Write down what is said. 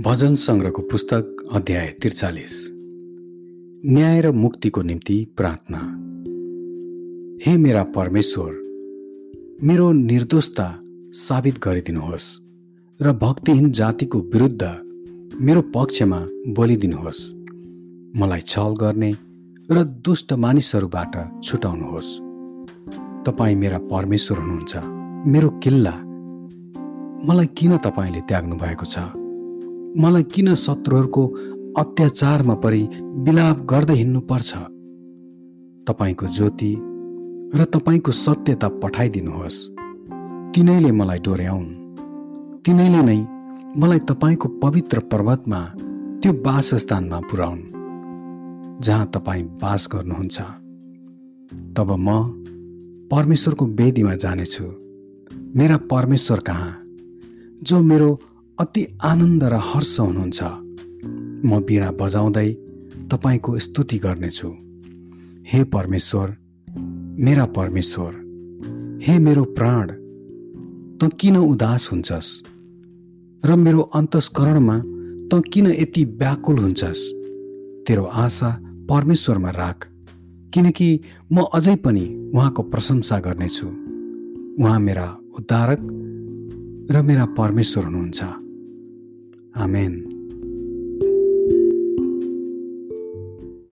भजन सङ्ग्रहको पुस्तक अध्याय त्रिचालिस। न्याय र मुक्तिको निम्ति प्रार्थना। हे मेरा परमेश्वर मेरो निर्दोषता साबित गरिदिनुहोस् र भक्तिहीन जातिको विरुद्ध मेरो पक्षमा बोलिदिनुहोस् मलाई छल गर्ने र दुष्ट मानिसहरूबाट छुटाउनुहोस्। तपाईँ मेरा परमेश्वर हुनुहुन्छ। मेरो किल्ला। मलाई किन तपाईँले त्याग्नु भएको छ? मलाई किन शत्रुहरूको अत्याचारमा परि विलाप गर्दै हिँड्नुपर्छ? तपाईँको ज्योति र तपाईँको सत्यता पठाइदिनुहोस्। तिनैले मलाई डोर्याउन्। तिनैले नै मलाई तपाईँको पवित्र पर्वतमा त्यो वासस्थानमा पुर्याउन्। जहाँ तपाईँ बास गर्नुहुन्छ। तब म परमेश्वरको वेदीमा जानेछु। मेरा परमेश्वर कहाँ? जो मेरो अति आनन्द र हर्ष हुनुहुन्छ। म बिडा बजाउँदै तपाईँको स्तुति गर्नेछु। हे परमेश्वर मेरा परमेश्वर हे मेरो प्राण त किन उदास हुन्छस्? र मेरो अन्तस्करणमा त किन यति व्याकुल हुन्छस्? तेरो आशा परमेश्वरमा राख किनकि म अझै पनि उहाँको प्रशंसा गर्नेछु। उहाँ मेरा उद्धारक र मेरा परमेश्वर हुनुहुन्छ। Amén.